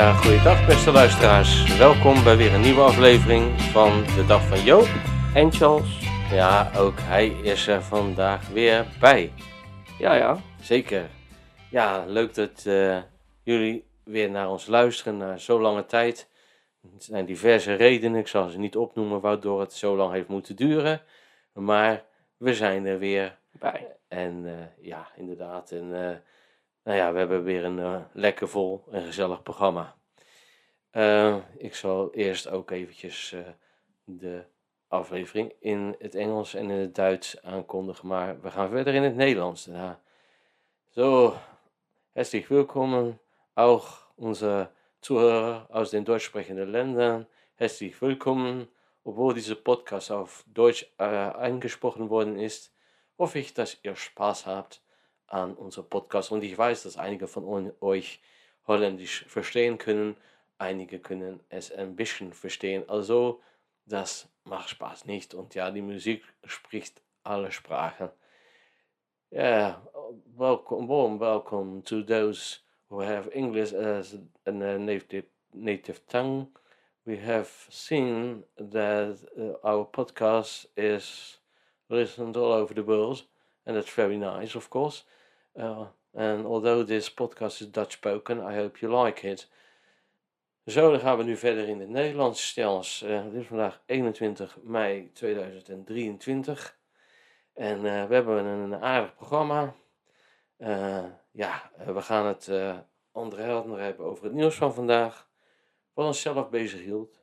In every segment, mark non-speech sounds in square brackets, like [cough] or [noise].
Ja, goeiedag beste luisteraars. Welkom bij weer een nieuwe aflevering van de Dag van Joop. En Charles. Ja, ook hij is er vandaag weer bij. Ja, ja. Zeker. Ja, leuk dat eh, jullie weer naar ons luisteren na zo lange tijd. Er zijn diverse redenen, ik zal ze niet opnoemen waardoor het zo lang heeft moeten duren. Maar we zijn er weer. Bij. En eh, ja, inderdaad. En eh, nou ja, we hebben weer een eh, lekker vol en gezellig programma. Eh, ik zal eerst ook eventjes eh, de aflevering in het Engels en in het Duits aankondigen. Maar we gaan verder in het Nederlands daarna. Zo, herzlich willkommen auch unsere Zuhörer aus den deutschsprechenden Ländern. Herzlich willkommen. Obwohl diese Podcast auf Deutsch äh, eingesprochen worden ist, hoffe ich, dass ihr Spaß habt an unserem Podcast. Und ich weiß, dass einige von euch Holländisch verstehen können. Einige können es ein bisschen verstehen. Also, das macht Spaß nicht. Und ja, die Musik spricht alle Sprachen. Yeah, welcome, warm welcome to those who have English as a native native tongue. We have seen that uh, our podcast is listened all over the world, and that's very nice, of course. Uh, and although this podcast is Dutch spoken, I hope you like it. Zo, dan gaan we nu verder in het Nederlands. Stels, uh, is vandaag 21 mei 2023. En eh, we hebben een aardig programma. Eh, ja, eh, we gaan het eh andere hebben over het nieuws van vandaag. Wat ons zelf bezig hield.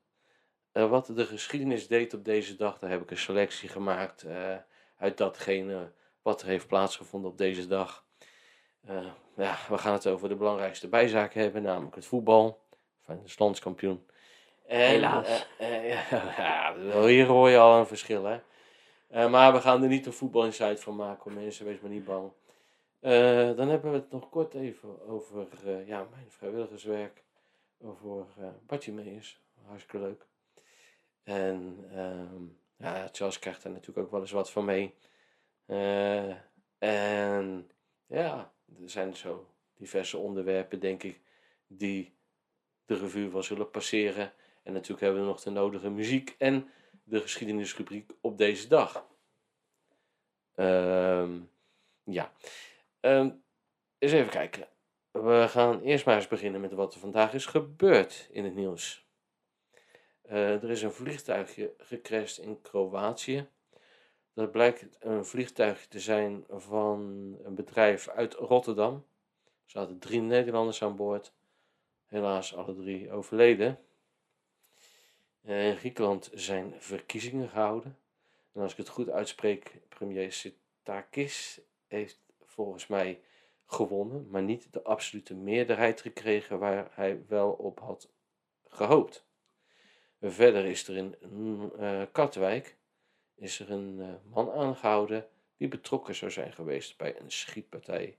Eh, wat de geschiedenis deed op deze dag. Daar heb ik een selectie gemaakt eh, uit datgene wat er heeft plaatsgevonden op deze dag. Eh, ja, we gaan het over de belangrijkste bijzaken hebben, namelijk het voetbal. Van de landskampioen. En, Helaas. eh, eh, [laughs] ja, hier hoor je al een verschil, hè. Maar we gaan er niet een voetbal insight van maken, mensen, wees maar niet bang. Dan hebben we het nog kort even over ja, mijn vrijwilligerswerk. Over uh, Bartjemeers. Hartstikke leuk. En ehm, ja, Charles krijgt daar natuurlijk ook wel eens wat van mee. En ja, er zijn zo diverse onderwerpen, denk ik, die de revue wel zullen passeren. En natuurlijk hebben we nog de nodige muziek en de geschiedenisrubriek op deze dag. Ehm, ja. Ehm, eens even kijken. We gaan eerst maar eens beginnen met wat er vandaag is gebeurd in het nieuws. Eh, er is een vliegtuigje gecrashed in Kroatië. Dat blijkt een vliegtuigje te zijn van een bedrijf uit Rotterdam. Er zaten drie Nederlanders aan boord. Helaas alle drie overleden. Eh, in Griekenland zijn verkiezingen gehouden. En als ik het goed uitspreek, premier Sitakis heeft volgens mij gewonnen, maar niet de absolute meerderheid gekregen waar hij wel op had gehoopt. Verder is er in mm, eh, Katwijk is er een eh, man aangehouden die betrokken zou zijn geweest bij een schietpartij.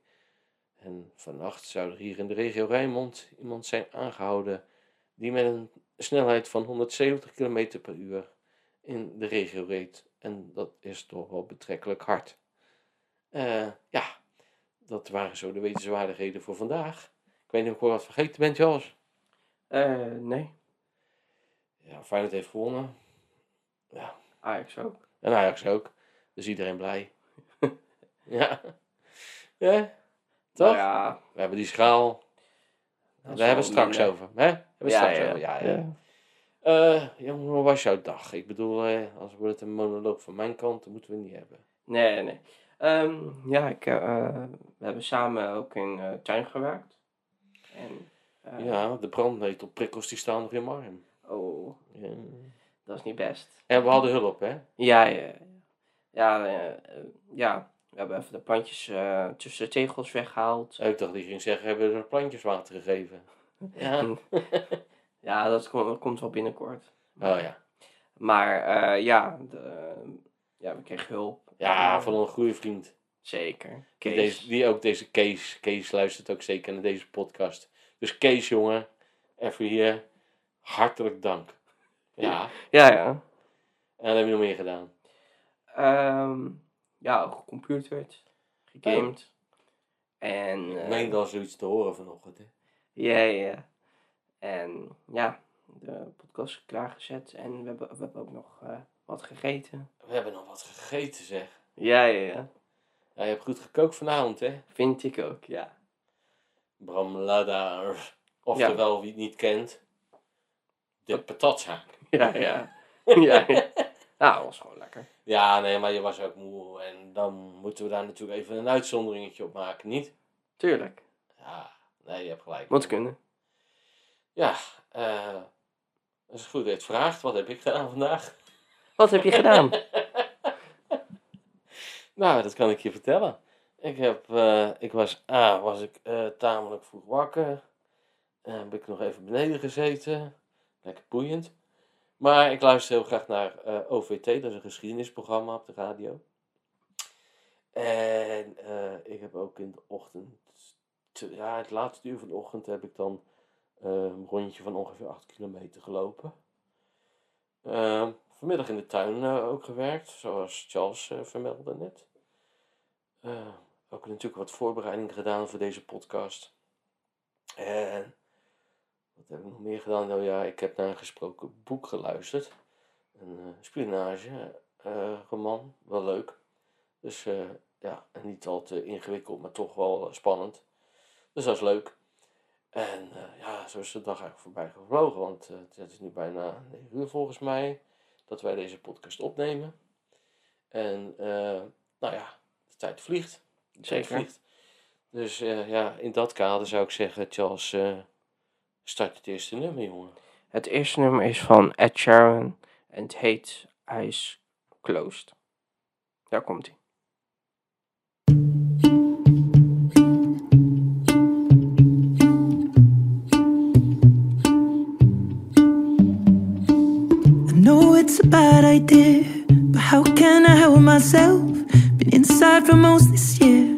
En vannacht zou er hier in de regio Rijnmond iemand zijn aangehouden die met een snelheid van 170 km per uur in de regio reed. En dat is toch wel betrekkelijk hard. Eh, ja, dat waren zo de wetenswaardigheden voor vandaag. Ik weet niet of ik wat vergeten ben, Charles. Eh, nee. Ja, Feyenoord heeft gewonnen. Ja, Ajax ook. En Ajax ook. Dus iedereen blij. [laughs] ja. Ja, toch? Nou ja. We hebben die schaal. Daar hebben we straks minder. over. Hè? Hebben we Ja, straks ja, over. Ja, ja. ja. Eh, jongen, hoe was jouw dag? Ik bedoel, eh, als wordt het een monoloog van mijn kant, dat moeten we niet hebben. Nee, nee. Ehm, ja, ik, eh, we hebben samen ook in tuin gewerkt. En, eh, ja, de brandnetelprikkels die staan nog in mijn arm. Oh, Ja. Dat is niet best. En we hadden hulp, hè? Ja, ja, ja. Ja, eh, we hebben even de plantjes eh, tussen de tegels weggehaald. Ik dacht, die ging zeggen, hebben we de plantjes water gegeven? [laughs] Ja. Ja, dat komt, komt wel binnenkort. Oh ja. Maar eh, ja, de, ja, we kregen hulp. Ja, van een goede vriend. Zeker. Die, Kees. deze, die ook deze Kees. Kees luistert ook zeker naar deze podcast. Dus Kees, jongen, even hier. Hartelijk dank. Ja. Ja, ja. En wat heb je nog meer gedaan? Ehm, ja, gecomputerd. Gegamed. En... Ik eh, meen al zoiets te horen vanochtend. Hè? Ja, ja. En ja, de podcast is klaargezet en we hebben, we hebben ook nog eh, wat gegeten. We hebben nog wat gegeten, zeg. Ja, ja, ja. Ja, je hebt goed gekookt vanavond, hè? Vind ik ook, ja. Bram Lada, oftewel wie het niet kent, de patatzaak. Ja, [laughs] ja. ja, ja. Nou, dat was gewoon lekker. Ja, nee, maar je was ook moe en dan moeten we daar natuurlijk even een uitzonderingetje op maken, niet? Tuurlijk. Ja, nee, je hebt gelijk. Moet kunnen. Ja, eh als het goed heeft vraagt, wat heb ik gedaan vandaag? Wat heb je gedaan? [laughs] Nou, dat kan ik je vertellen. Ik, heb, eh, ik was, ah, was ik eh, tamelijk vroeg wakker. Eh, heb ik nog even beneden gezeten. Lekker boeiend. Maar ik luister heel graag naar eh, OVT, dat is een geschiedenisprogramma op de radio. En eh, ik heb ook in de ochtend, te- ja, het laatste uur van de ochtend heb ik dan eh, een rondje van ongeveer 8 kilometer gelopen. Ehm, vanmiddag in de tuin ook gewerkt, zoals Charles vermeldde net. Eh, ook natuurlijk wat voorbereiding gedaan voor deze podcast. En wat heb ik nog meer gedaan? Nou ja, ik heb naar een gesproken boek geluisterd. Een eh spionage eh, roman, wel leuk. Dus eh, ja, niet al te ingewikkeld, maar toch wel spannend. Dus dat is leuk. En ja, zo is de dag eigenlijk voorbij gevlogen, want het is nu bijna 9 uur volgens mij dat wij deze podcast opnemen. En nou ja, de tijd vliegt. De tijd Zeker. vliegt. Dus ja, in dat kader zou ik zeggen, Charles, start het eerste nummer, jongen. Het eerste nummer is van Ed Sheeran en het heet Eyes Closed. Daar komt hij. I know it's a bad idea, but how can I help myself? Been inside for most this year,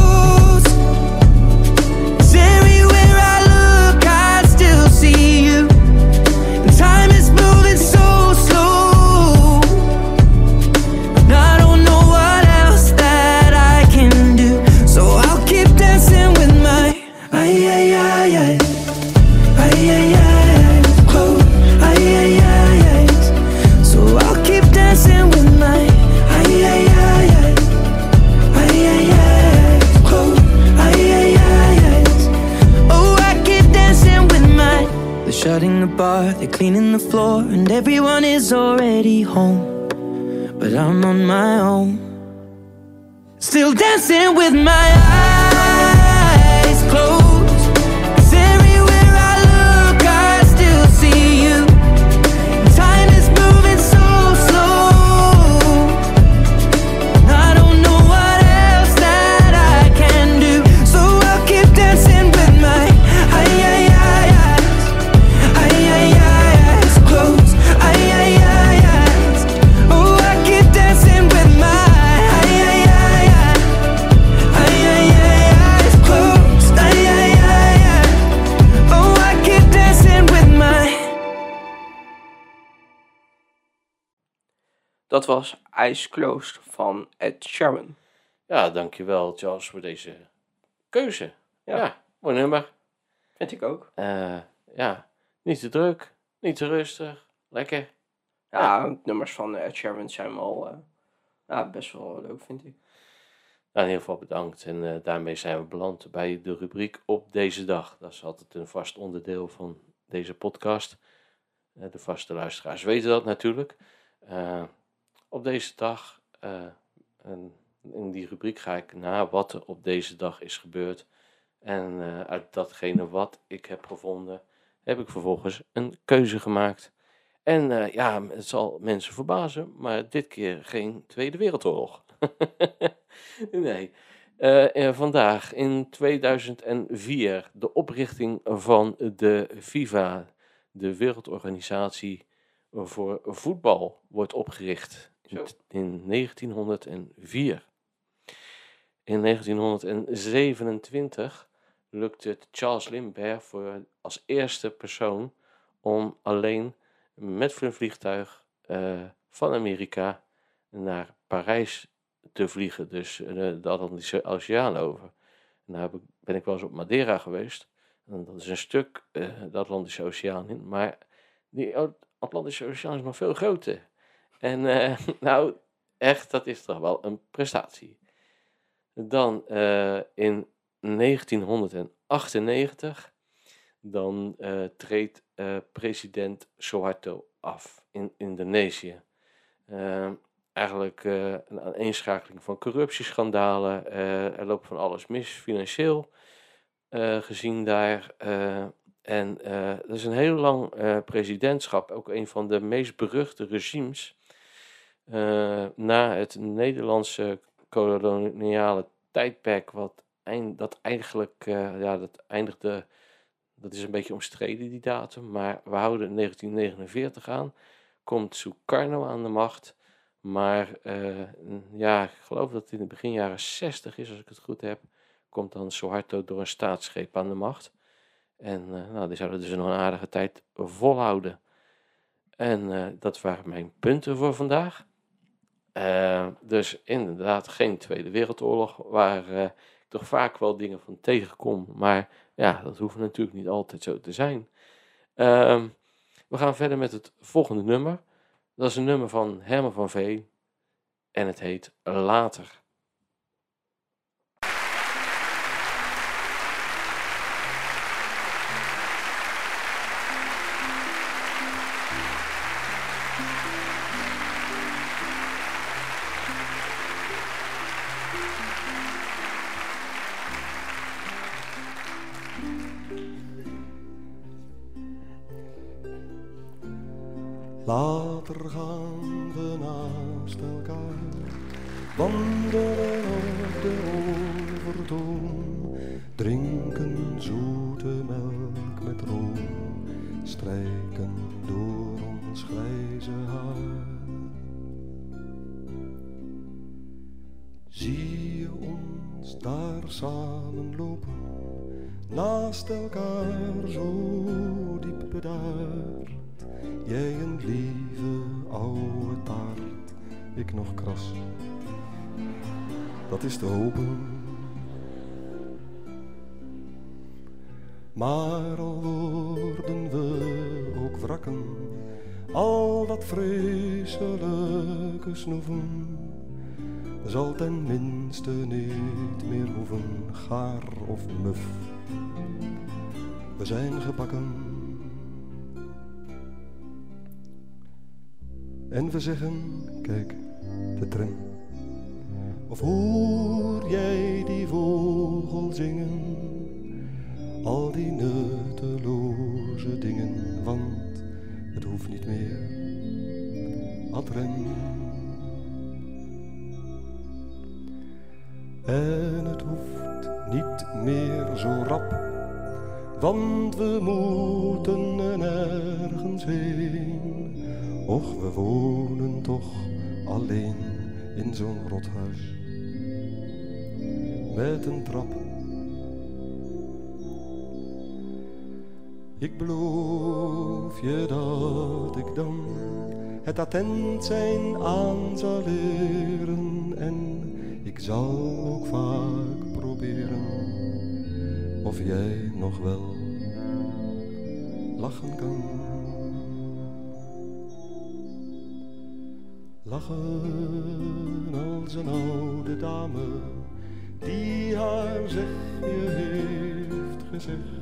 Is already home. But I'm on my own. Still dancing with my eyes was Ice Closed van Ed Sheeran. Ja, dankjewel Charles voor deze keuze. Ja, Ja. mooi nummer. Vind ik ook. Eh, ja, niet te druk, niet te rustig, lekker. Ja, nummers van Ed Sheeran zijn wel eh, ja, best wel leuk, vind ik. Nou, in ieder geval bedankt. En eh, daarmee zijn we beland bij de rubriek op deze dag. Dat is altijd een vast onderdeel van deze podcast. De vaste luisteraars weten dat natuurlijk. Op deze dag, eh, in die rubriek ga ik na wat er op deze dag is gebeurd. En eh, uit datgene wat ik heb gevonden, heb ik vervolgens een keuze gemaakt. En eh, ja, het zal mensen verbazen, maar dit keer geen Tweede Wereldoorlog. [laughs] nee. Eh, vandaag in 2004 de oprichting van de FIFA, de Wereldorganisatie voor Voetbal, wordt opgericht In 1904. In 1927 lukt het Charles Lindbergh voor als eerste persoon om alleen met een vliegtuig eh, van Amerika naar Parijs te vliegen, dus eh, de Atlantische Oceaan over. En daar ben ik wel eens op Madeira geweest. En dat is een stuk eh, de Atlantische Oceaan in, maar die Atlantische Oceaan is nog veel groter. En eh, [laughs] nou, echt, dat is toch wel een prestatie. Dan eh, in 1998, dan eh, treedt president Suharto af in Indonesië. Eigenlijk een aaneenschakeling van corruptieschandalen. er loopt van alles mis, financieel gezien daar. en dat is een heel lang presidentschap, ook een van de meest beruchte regimes. Eh, na het Nederlandse koloniale tijdperk, wat eind, dat eigenlijk, eh, ja, dat eindigde, dat is een beetje omstreden die datum, maar we houden 1949 aan. Komt Sukarno aan de macht. Maar eh, ja, ik geloof dat het in de begin jaren 60 is, als ik het goed heb, komt dan Suharto door een staatsgreep aan de macht. En nou, die zouden dus nog een aardige tijd volhouden. En dat waren mijn punten voor vandaag. Eh, dus inderdaad geen Tweede Wereldoorlog, waar eh, ik toch vaak wel dingen van tegenkom. Maar ja, dat hoeft natuurlijk niet altijd zo te zijn. Ehm, we gaan verder met het volgende nummer. Dat is een nummer van Herman van Veen. En het heet Later. Later gaan Zeggen, kijk, de tram. Of hoor jij die vogel zingen? Al die nutteloze dingen, want het hoeft niet meer. Ad rem. En het hoeft niet meer zo rap, want we moeten nergens heen. Och, we wonen toch alleen in zo'n rothuis met een trap. Ik beloof je dat ik dan het attent zijn aan zal leren en ik zal ook vaak proberen of jij nog wel lachen kan. Lachen als een oude dame die haar zegje heeft gezegd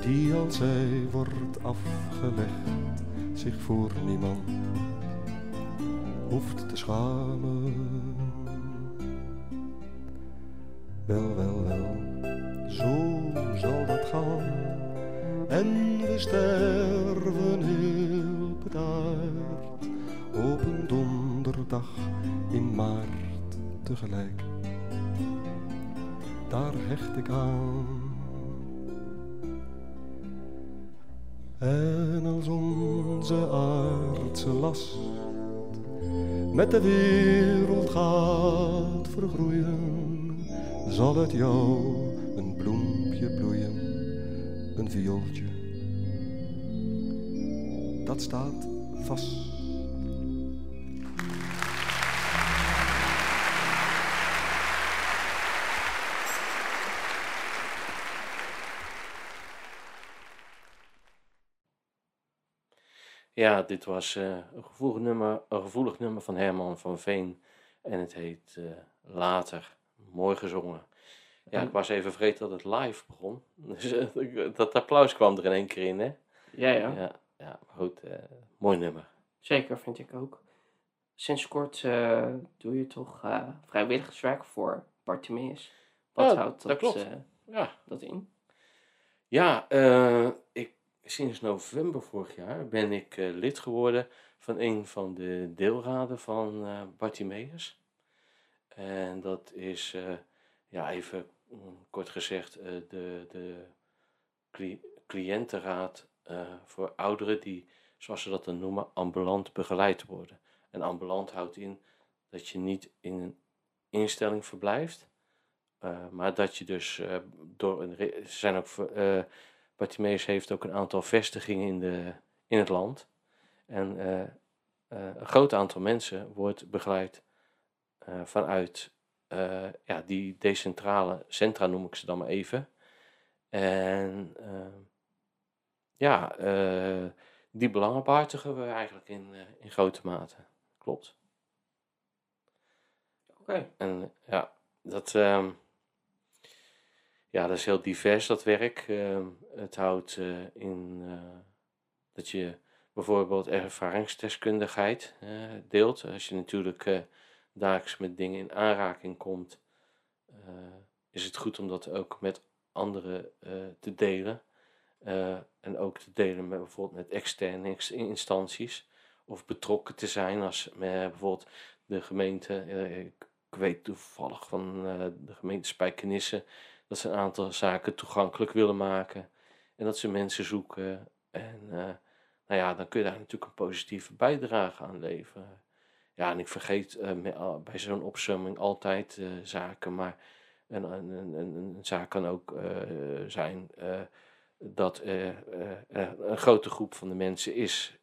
die als zij wordt afgelegd zich voor niemand hoeft te schamen. Wel, wel, wel, zo zal dat gaan. En we sterven heel bedaard donderdag in maart tegelijk. Daar hecht ik aan. En als onze aardse last met de wereld gaat vergroeien, zal het jou een bloempje bloeien, een viooltje. Dat staat vast. Ja, dit was eh, een, gevoelig nummer, een gevoelig nummer van Herman van Veen. En het heet eh, Later. Mooi gezongen. Ja, ik was even vergeten dat het live begon. [laughs] Dus eh, dat applaus kwam er in één keer in, hè? Ja, ja. Ja, ja maar goed. mooi nummer. Zeker, vind ik ook. Sinds kort doe je toch vrijwilligerswerk voor Bartimeus. Wat Ja, houdt dat dat, klopt. Ja, dat in? Ja, ik, sinds november vorig jaar ben ik eh, lid geworden van een van de deelraden van eh Bartimeus. En dat is, eh, ja, even mm, kort gezegd, de, de cli- cliëntenraad voor ouderen die, zoals ze dat dan noemen, ambulant begeleid worden. En ambulant houdt in dat je niet in een instelling verblijft, maar dat je dus door een. Ze zijn ook. Bartimeus heeft ook een aantal vestigingen in, de, in het land. En eh, eh, een groot aantal mensen wordt begeleid eh, vanuit ja, die decentrale centra, noem ik ze dan maar even. En ja, die belangen behartigen we eigenlijk in, in grote mate. Klopt. Oké. En ja, dat, ehm, ja, dat is heel divers, dat werk. Ehm, het houdt eh, in eh, dat je bijvoorbeeld ervaringsdeskundigheid eh, deelt. Als je natuurlijk eh, dagelijks met dingen in aanraking komt, eh, is het goed om dat ook met anderen eh, te delen. Eh, en ook te delen met bijvoorbeeld met externe inst- instanties. Of betrokken te zijn als bijvoorbeeld de gemeente. eh, ik weet toevallig van eh, de gemeente Spijkenisse dat ze een aantal zaken toegankelijk willen maken. En dat ze mensen zoeken. En eh, nou ja, dan kun je daar natuurlijk een positieve bijdrage aan leveren. Ja, en ik vergeet eh, bij zo'n opzomming altijd eh, zaken. Maar een, een, een, een zaak kan ook zijn dat een grote groep van de mensen is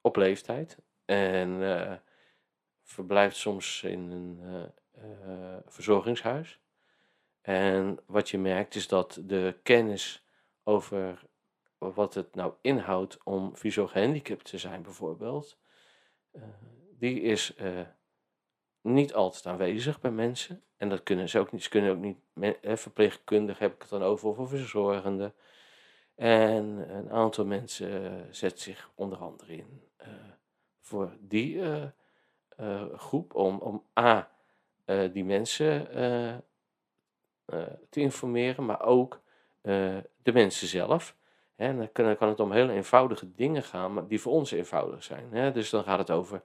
op leeftijd. En verblijft soms in een eh, verzorgingshuis. En wat je merkt is dat de kennis over wat het nou inhoudt om visueel gehandicapt te zijn, bijvoorbeeld, eh, die is eh, niet altijd aanwezig bij mensen. En dat kunnen ze ook niet. Ze kunnen ook niet, verpleegkundig heb ik het dan over, of verzorgende. En een aantal mensen zet zich onder andere in voor die groep om, om A, die mensen eh, eh, te informeren, maar ook eh, de mensen zelf. Dan kan, kan het om hele eenvoudige dingen gaan, maar die voor ons eenvoudig zijn. Hè. Dus dan gaat het over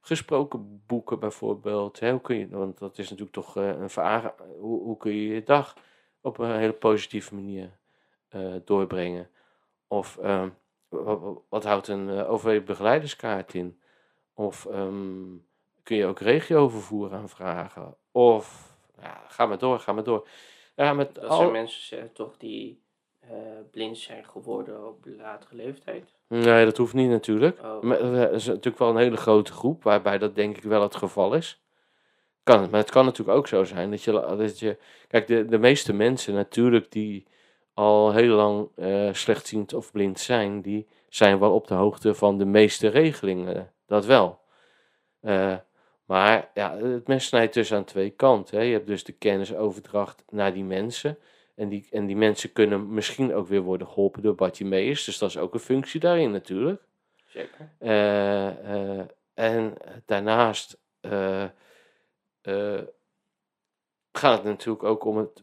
gesproken boeken bijvoorbeeld. Hè. Hoe kun je, want dat is natuurlijk toch eh, een veraar, hoe, hoe kun je je dag op een hele positieve manier eh, doorbrengen? Of ehm, wat, houdt een uh, overleden begeleiderskaart in? Of ehm, kun je ook regiovervoer aanvragen? Of ja, ga maar door, ga maar door. Ja, met Dat al- zijn mensen eh, toch die eh, blind zijn geworden op latere leeftijd? Nee, dat hoeft niet natuurlijk. Oh. Maar eh, er is natuurlijk wel een hele grote groep waarbij dat denk ik wel het geval is. Kan het, maar het kan natuurlijk ook zo zijn dat je, dat je kijk, de, de meeste mensen natuurlijk die al heel lang eh, slechtziend of blind zijn, die zijn wel op de hoogte van de meeste regelingen. Dat wel. Eh, maar ja, het mes snijdt dus aan twee kanten. Hè. Je hebt dus de kennisoverdracht naar die mensen. En die, en die mensen kunnen misschien ook weer worden geholpen door Bartimeus. Dus dat is ook een functie daarin natuurlijk. Zeker. Eh, eh, en daarnaast eh, gaat het natuurlijk ook om het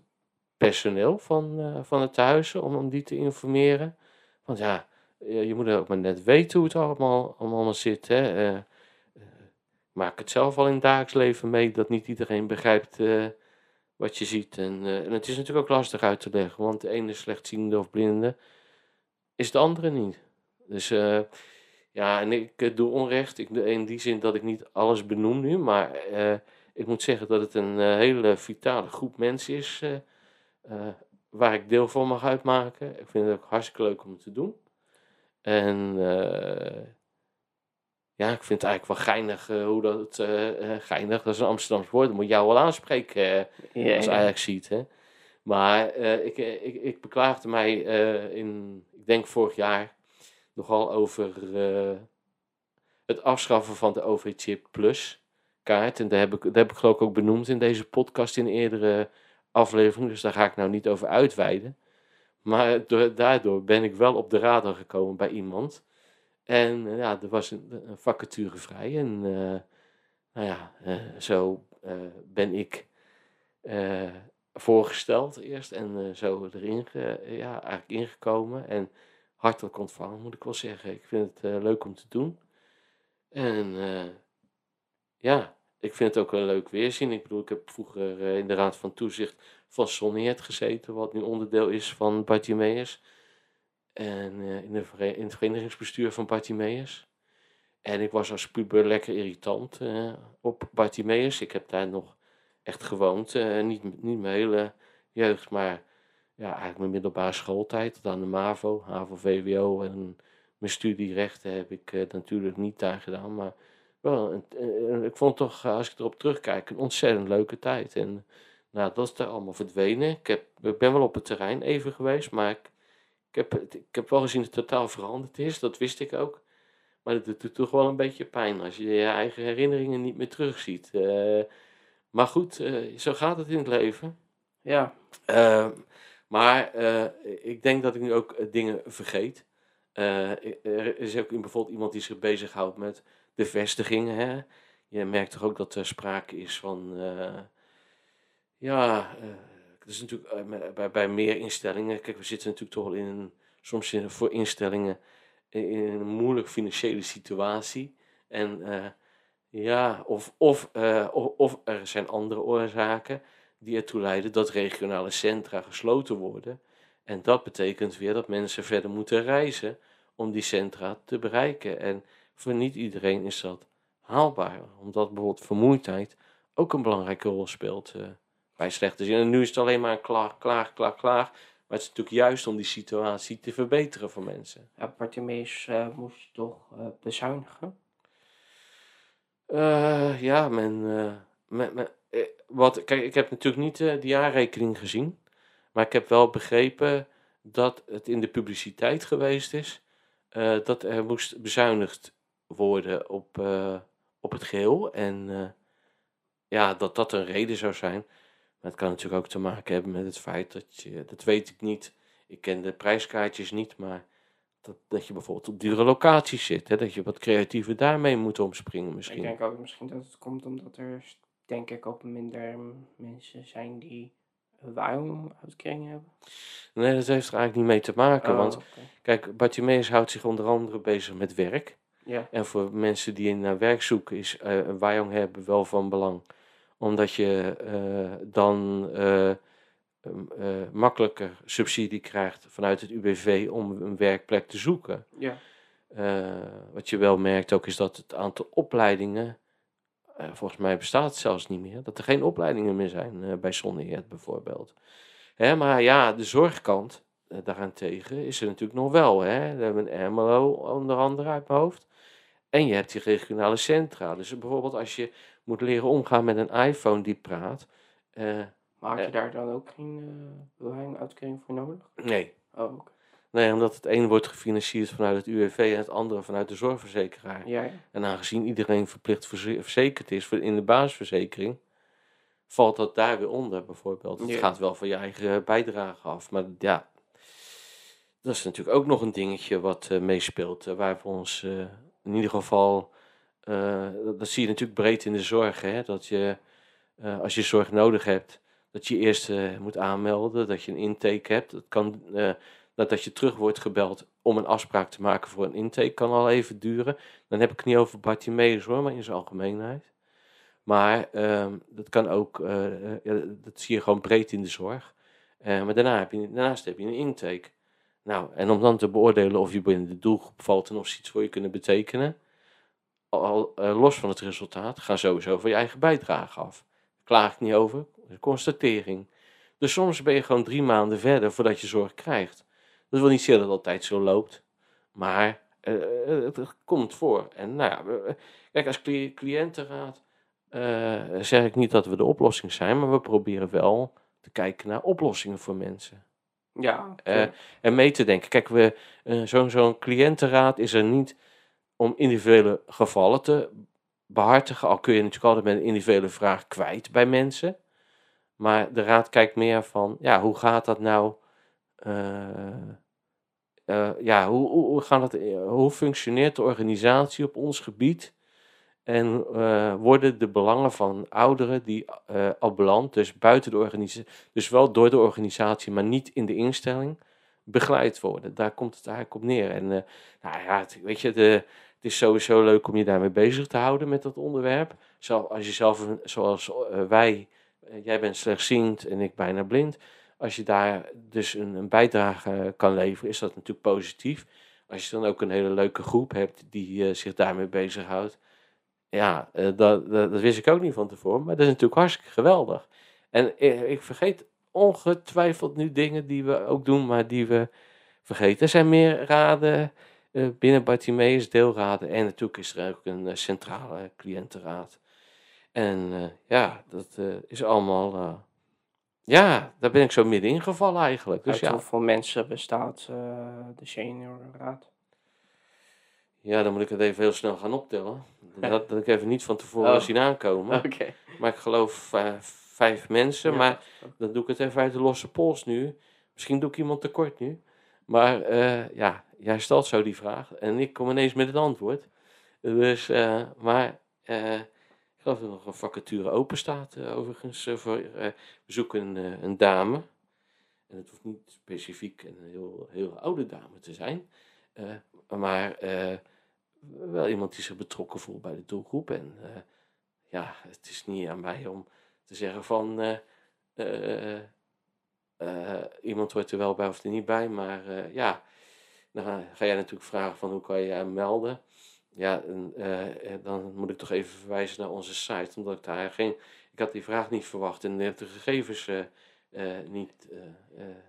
personeel van, van het tehuizen, om, om die te informeren. Want ja, je, je moet ook maar net weten hoe het allemaal, allemaal zit. Hè? Maak het zelf al in het dagelijks leven mee dat niet iedereen begrijpt eh, wat je ziet. En, eh, en het is natuurlijk ook lastig uit te leggen, want de ene slechtziende of blinde is de andere niet. Dus eh, ja, en ik doe onrecht ik, in die zin dat ik niet alles benoem nu, maar ik moet zeggen dat het een hele vitale groep mensen is waar ik deel van mag uitmaken. Ik vind het ook hartstikke leuk om te doen. En ja, ik vind het eigenlijk wel geinig eh, hoe dat, eh, eh, geinig, dat is een Amsterdams woord, dat moet jou wel aanspreken Ja, als ja. Ajax ziet. Hè? Maar ik, ik, ik beklaagde mij in, ik denk vorig jaar, nogal over het afschaffen van de OV-chip Plus kaart. En daar heb, ik, daar heb ik geloof ik ook benoemd in deze podcast in een eerdere aflevering. Dus daar ga ik nou niet over uitweiden. Maar door- daardoor ben ik wel op de radar gekomen bij iemand. En eh, ja, er was een, vacature vrij. En eh, nou ja, zo eh, ben ik voorgesteld eerst. En zo erin ja, eigenlijk ingekomen. En hartelijk ontvangen, moet ik wel zeggen. Ik vind het leuk om te doen. En ja, ik vind het ook een leuk weerzien. Ik bedoel, ik heb vroeger in de Raad van Toezicht van Sonneert gezeten, wat nu onderdeel is van Bartimeus. En eh, in, de in het verenigingsbestuur van Bartimeus. En ik was als puber lekker irritant eh, op Bartimeus. Ik heb daar nog echt gewoond. eh, niet, niet mijn hele jeugd, maar ja, eigenlijk mijn middelbare schooltijd. Aan de MAVO, HAVO, VWO en mijn studie rechten heb ik natuurlijk niet daar gedaan. Maar wel, ik vond toch, als ik erop terugkijk, een ontzettend leuke tijd. En nou, dat is er allemaal verdwenen. Ik, heb, ik ben wel op het terrein even geweest, maar ik, heb, ik heb wel gezien dat het totaal veranderd is. Dat wist ik ook. Maar het doet toch wel een beetje pijn als je je eigen herinneringen niet meer terugziet. Eh, maar goed, eh, zo gaat het in het leven. Ja, Eh, maar eh, ik denk dat ik nu ook dingen vergeet. Er is ook bijvoorbeeld iemand die zich bezighoudt met de vestigingen. Hè? Je merkt toch ook dat er sprake is van. ja, het is natuurlijk eh, bij, bij meer instellingen. Kijk, we zitten natuurlijk toch wel in. Soms in, voor instellingen in, een moeilijk financiële situatie. En eh, ja, of, of, eh, of, of er zijn andere oorzaken die ertoe leiden dat regionale centra gesloten worden. En dat betekent weer dat mensen verder moeten reizen om die centra te bereiken. En voor niet iedereen is dat haalbaar, omdat bijvoorbeeld vermoeidheid ook een belangrijke rol speelt bij slechte zin. En nu is het alleen maar een klaag, klaag, klaag, klaag. Maar het is natuurlijk juist om die situatie te verbeteren voor mensen. ja Bartimeus eh, moest toch eh, bezuinigen. Eh, ja, men, men, men- wat, kijk, ik heb natuurlijk niet de jaarrekening gezien, maar ik heb wel begrepen dat het in de publiciteit geweest is dat er moest bezuinigd worden op, op het geheel. En ja, dat dat een reden zou zijn. Maar het kan natuurlijk ook te maken hebben met het feit dat je, dat weet ik niet, ik ken de prijskaartjes niet, maar dat, dat je bijvoorbeeld op dure locaties zit, hè, dat je wat creatiever daarmee moet omspringen misschien. Ik denk ook misschien dat het komt omdat er, denk ik, ook minder mensen zijn die een waaruitkering hebben. Nee, dat heeft er eigenlijk niet mee te maken. Oh, Want oké. kijk, Bartimeus houdt zich onder andere bezig met werk. Ja, En voor mensen die naar werk zoeken is eh, een waaijong hebben wel van belang. Omdat je eh, dan eh, eh, makkelijker subsidie krijgt vanuit het UWV om een werkplek te zoeken. ja. Wat je wel merkt ook is dat het aantal opleidingen, volgens mij bestaat het zelfs niet meer, dat er geen opleidingen meer zijn bij Zonneheert bijvoorbeeld. Hè, maar ja, de zorgkant, daarentegen is er natuurlijk nog wel. Hè? We hebben een Ermelo onder andere uit mijn hoofd. En je hebt die regionale centra. Dus bijvoorbeeld als je moet leren omgaan met een iPhone die praat. eh, Maar had je Eh. daar dan ook geen uh, belangenuitkering voor nodig? nee. Oh, nee, omdat het een wordt gefinancierd vanuit het UWV en het andere vanuit de zorgverzekeraar. Ja, ja. En aangezien iedereen verplicht verze- verzekerd is voor in de basisverzekering, valt dat daar weer onder bijvoorbeeld. Het Ja. gaat wel van je eigen bijdrage af. Maar ja, dat is natuurlijk ook nog een dingetje wat eh, meespeelt. eh, waar we ons eh, in ieder geval, eh, dat, zie je natuurlijk breed in de zorg. Hè? Dat je, eh, als je zorg nodig hebt, dat je eerst eh, moet aanmelden, dat je een intake hebt. Dat kan, dat, je terug wordt gebeld om een afspraak te maken voor een intake kan al even duren. Dan heb ik het niet over Bartimeus hoor, maar in zijn algemeenheid. Maar ehm, dat kan ook, dat zie je gewoon breed in de zorg. Maar daarna heb je, daarnaast heb je een intake. Nou, en om dan te beoordelen of je binnen de doelgroep valt en of ze iets voor je kunnen betekenen, al, eh, los van het resultaat, ga sowieso van je eigen bijdrage af. Klaag ik niet over, constatering. Dus soms ben je gewoon drie maanden verder voordat je zorg krijgt. Dat wil niet zeggen dat het altijd zo loopt, maar eh, eh, het, komt voor. En nou ja, kijk, als cli- cliëntenraad zeg ik niet dat we de oplossing zijn, maar we proberen wel te kijken naar oplossingen voor mensen. Ja, Eh, tuurlijk. en mee te denken. Kijk, we, eh, zo'n zo'n cliëntenraad is er niet om individuele gevallen te behartigen. Al kun je natuurlijk altijd met een individuele vraag kwijt bij mensen. Maar de raad kijkt meer van, ja, hoe gaat dat nou? eh, eh, ja, hoe, hoe, hoe, gaat dat, eh, hoe functioneert de organisatie op ons gebied? En eh, worden de belangen van ouderen die eh ambulant, dus buiten de organisatie, dus wel door de organisatie, maar niet in de instelling, begeleid worden. Daar komt het eigenlijk op neer. En eh, nou ja, het, weet je, de, het is sowieso leuk om je daarmee bezig te houden met dat onderwerp. Zelf, als je zelf, zoals wij, jij bent slechtziend en ik bijna blind. Als je daar dus een, een bijdrage kan leveren, is dat natuurlijk positief. Als je dan ook een hele leuke groep hebt die zich daarmee bezighoudt. Ja, eh, dat, dat, dat wist ik ook niet van tevoren, maar dat is natuurlijk hartstikke geweldig. En ik vergeet ongetwijfeld nu dingen die we ook doen, maar die we vergeten. Er zijn meer raden eh, binnen Bartimeus, deelraden. En natuurlijk is er ook een eh, centrale cliëntenraad. En ja, dat is allemaal. ja, daar ben ik zo middenin gevallen eigenlijk. Dus Uit ja, hoeveel mensen bestaat de seniorraad? Ja, dan moet ik het even heel snel gaan optellen. Dat, dat ik even niet van tevoren Oh. zien aankomen. [laughs] Oké. Maar ik geloof eh, vijf mensen. Ja, maar Dan doe ik het even uit de losse pols nu. Misschien doe ik iemand tekort nu. Maar eh, ja, jij stelt zo die vraag. En ik kom ineens met het antwoord. Dus, eh, maar eh, ik geloof dat er nog een vacature open staat. overigens, voor, we zoeken een, een dame. En het hoeft niet specifiek een heel, heel oude dame te zijn. maar eh, wel iemand die zich betrokken voelt bij de doelgroep. En eh, ja, het is niet aan mij om te zeggen van... eh, eh, iemand hoort er wel bij of er niet bij, maar ja, dan ga, jij natuurlijk vragen van hoe kan je je aanmelden. Ja, en, dan moet ik toch even verwijzen naar onze site, omdat ik daar geen, ik had die vraag niet verwacht en de gegevens niet.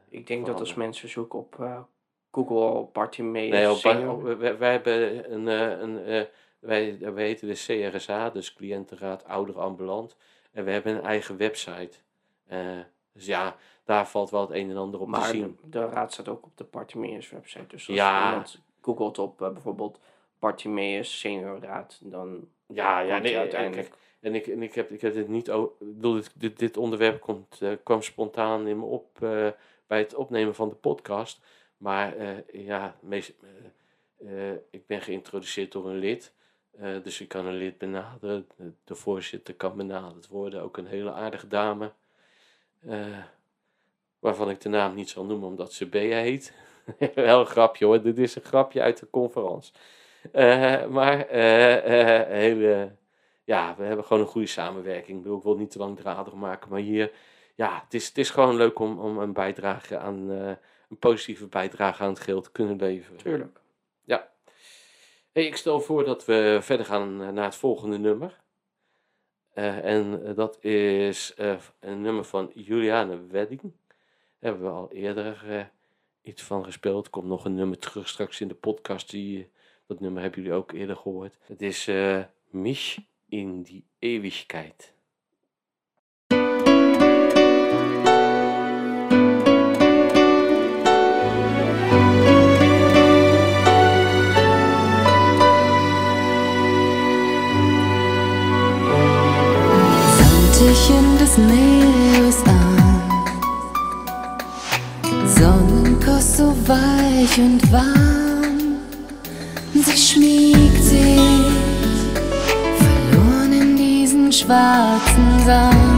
Ik denk dat als mensen zoeken op Google Bartimeus Nee, op, senior- wij, wij hebben een, eh, een eh, wij, wij heten de CRSA, dus Cliëntenraad Ouder Ambulant. En we hebben een eigen website. Eh, dus ja, daar valt wel het een en ander op te zien. de, de raad staat ook op de Bartimeus website. Dus als Ja. iemand googelt op eh, bijvoorbeeld Bartimeus seniorraad, dan Ja, ja, nee, kijk, uiteindelijk. En ik, en ik, heb, ik heb dit niet. o- Ik bedoel, dit, dit, dit onderwerp komt, eh, kwam spontaan in me op eh, bij het opnemen van de podcast. Maar eh, ja, meest, eh, eh, ik ben geïntroduceerd door een lid. dus ik kan een lid benaderen. De, voorzitter kan benaderd worden. Ook een hele aardige dame. waarvan ik de naam niet zal noemen omdat ze Bea heet. [laughs] Wel een grapje hoor. Dit is een grapje uit de conferentie. Maar hele ja, we hebben gewoon een goede samenwerking. Ik bedoel, ik wil het niet te langdradig maken, maar hier, ja, het is, het is gewoon leuk om, om een bijdrage aan, een positieve bijdrage aan het geld kunnen leveren. Tuurlijk. Ja. Ik stel voor dat we verder gaan eh, naar het volgende nummer. Eh, en eh, dat is een nummer van Juliane Wedding. Daar hebben we al eerder iets van gespeeld. Komt nog een nummer terug straks in de podcast. Die, dat nummer hebben jullie ook eerder gehoord. Het is Mich in die Ewigkeit. Tücheln des Meeres an. Sonnenkost so weich und warm, sie schmiegt sich, verloren in diesen schwarzen Sand.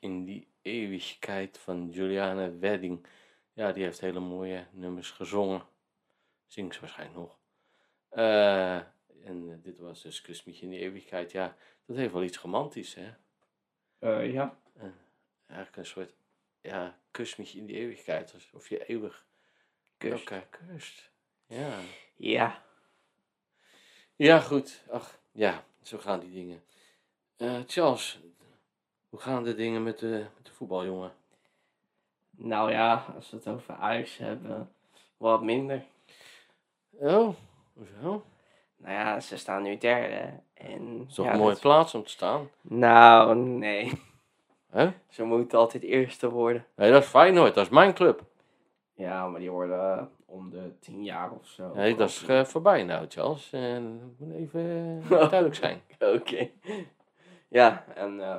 In die eeuwigheid van Juliane Wedding. Ja, die heeft hele mooie nummers gezongen. Zingt ze waarschijnlijk nog. Eh, en eh, dit was dus Kus mich in die eeuwigheid. Ja, dat heeft wel iets romantisch, hè? Eh, ja. Eigenlijk een soort, ja, kus mich in die eeuwigheid. Alsof je eeuwig Kust. elkaar kust. Ja. Ja. Ja, goed. Ach, ja, zo gaan die dingen. Charles, hoe gaan de dingen met de, met de voetbaljongen? Nou ja, als we het over Ajax hebben, wat minder. Oh, hoezo? Nou ja, ze staan nu derde. En, Dat is toch ja, een mooie dat- plaats om te staan? Nou, nee. Hè? [laughs] Ze moeten altijd eerste worden. Nee, dat is Feyenoord, dat is mijn club. Ja, maar die worden om de tien jaar of zo. Nee, dat is eh, voorbij nou, Charles. Dat moet even [laughs] duidelijk zijn. Oké. Ja, en eh,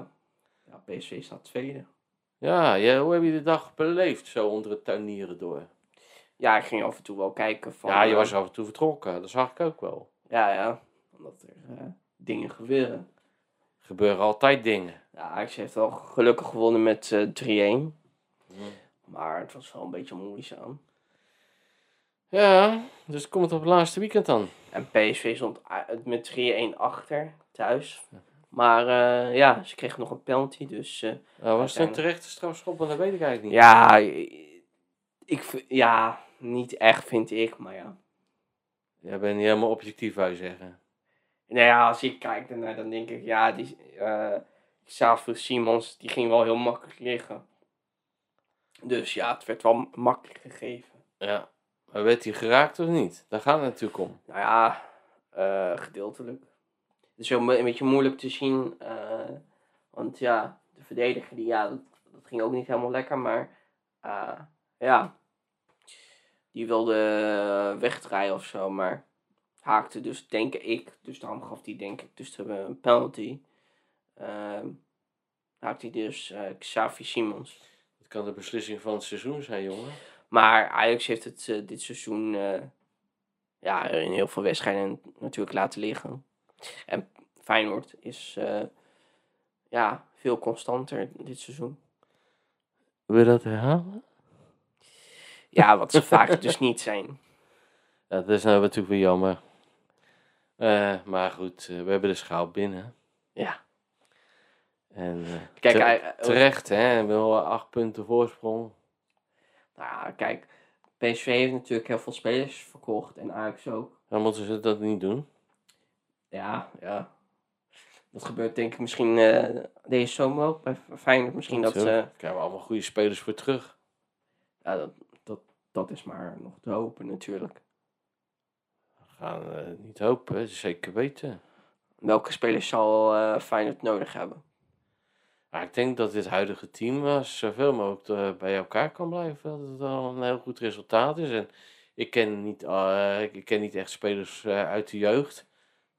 ja, PSV staat tweede. Ja, ja, hoe heb je de dag beleefd, zo onder het tuinieren door? Ja, ik ging af en toe wel kijken van... Ja, je eh, was af en toe vertrokken, dat zag ik ook wel. Ja, ja. Omdat er eh, dingen gebeuren. Gebeuren altijd dingen. Ja, Ajax heeft wel gelukkig gewonnen met eh 3-1. Maar het was wel een beetje moeizaam. Ja, dus komt het op het laatste weekend dan. En PSV stond met 3-1 achter thuis. Maar eh, ja, ze kregen nog een penalty. Dus eh, Nou, was het een terechte strafschop? Want dat weet ik eigenlijk niet. ja, ik, ja, niet echt vind ik. Maar ja. Jij bent niet helemaal objectief, wou je zeggen. Nou ja, als ik kijk ernaar, dan denk ik, ja, die eh Xavier Simons, die ging wel heel makkelijk liggen. Dus ja, het werd wel makkelijk gegeven. Ja. Maar werd hij geraakt of niet? Daar gaat het natuurlijk om. Nou ja, gedeeltelijk. Het is wel een beetje moeilijk te zien. eh, want ja, de verdediger, die, ja, dat, dat ging ook niet helemaal lekker. Maar eh, ja, die wilde wegdraaien of zo. Maar haakte dus, denk ik, dus daarom gaf hij denk ik dus een penalty. Ehm haakte hij dus eh Xavi Simons. Het kan de beslissing van het seizoen zijn, jongen. Maar Ajax heeft het dit seizoen ja, in heel veel wedstrijden natuurlijk laten liggen. En Feyenoord is eh, ja, veel constanter dit seizoen. Wil je dat herhalen? Ja, wat ze vaak [laughs] dus niet zijn. Ja, dat is nou natuurlijk weer jammer. Eh, maar goed, eh, we hebben de schaal binnen. Ja. En Kijk, te- terecht, hè? Wel acht punten voorsprong. Nou ja, kijk, PSV heeft natuurlijk heel veel spelers verkocht en Ajax ook. Dan moeten ze dat niet doen. Ja, ja. Dat gebeurt denk ik misschien eh, deze zomer ook bij Feyenoord. Misschien dat ze... Daar krijgen we allemaal goede spelers voor terug. Ja, dat, dat, dat is maar nog te hopen natuurlijk. We gaan eh, niet hopen, zeker weten. Welke spelers zal eh Feyenoord nodig hebben? Maar ik denk dat dit huidige team eh, zoveel mogelijk eh, bij elkaar kan blijven. Dat het al een heel goed resultaat is. En ik ken niet, eh, ik ken niet echt spelers eh, uit de jeugd.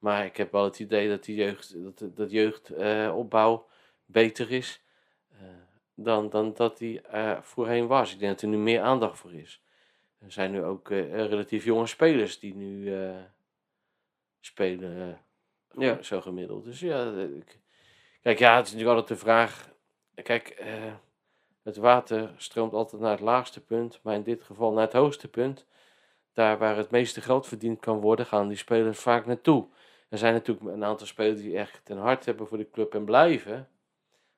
Maar ik heb wel het idee dat die jeugd, dat, dat jeugdopbouw beter is eh, dan, dan dat die voorheen was. Ik denk dat er nu meer aandacht voor is. Er zijn nu ook eh, relatief jonge spelers die nu eh, spelen, Ja. zo gemiddeld. Dus ja, ik, Kijk, ja, het is natuurlijk altijd de vraag. Kijk, het water stroomt altijd naar het laagste punt, maar in dit geval naar het hoogste punt. Daar waar het meeste geld verdiend kan worden, gaan die spelers vaak naartoe. Er zijn natuurlijk een aantal spelers die echt een hart hebben voor de club en blijven.